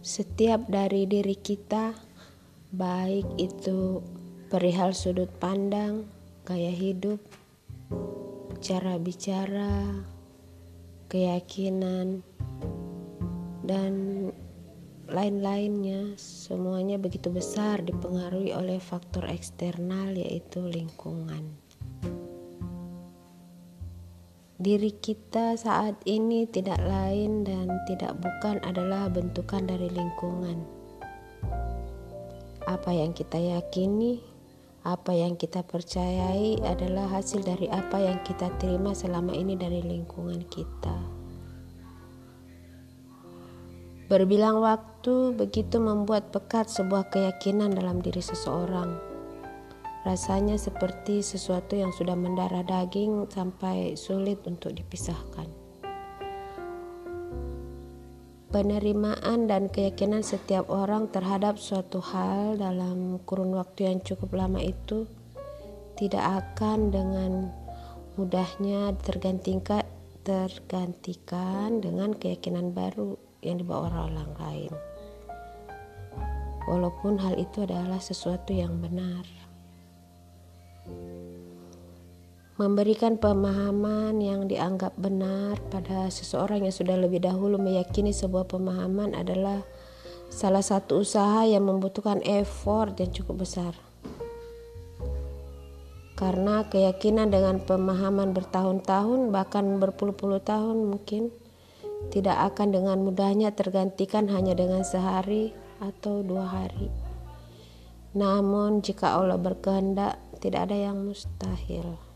Setiap dari diri kita, baik itu perihal sudut pandang, gaya hidup, cara bicara, keyakinan, dan lain-lainnya, semuanya begitu besar dipengaruhi oleh faktor eksternal, yaitu lingkungan. Diri kita saat ini tidak lain dan tidak bukan adalah bentukan dari lingkungan. Apa yang kita yakini, apa yang kita percayai adalah hasil dari apa yang kita terima selama ini dari lingkungan kita. Berbilang waktu begitu membuat pekat sebuah keyakinan dalam diri seseorang Rasanya seperti sesuatu yang sudah mendarah daging sampai sulit untuk dipisahkan. Penerimaan dan keyakinan setiap orang terhadap suatu hal dalam kurun waktu yang cukup lama itu tidak akan dengan mudahnya tergantikan tergantikan dengan keyakinan baru yang dibawa orang lain. Walaupun hal itu adalah sesuatu yang benar. Memberikan pemahaman yang dianggap benar pada seseorang yang sudah lebih dahulu meyakini sebuah pemahaman adalah salah satu usaha yang membutuhkan effort yang cukup besar. Karena keyakinan dengan pemahaman bertahun-tahun, bahkan berpuluh-puluh tahun mungkin tidak akan dengan mudahnya tergantikan hanya dengan sehari atau dua hari. Namun, jika Allah berkehendak, tidak ada yang mustahil.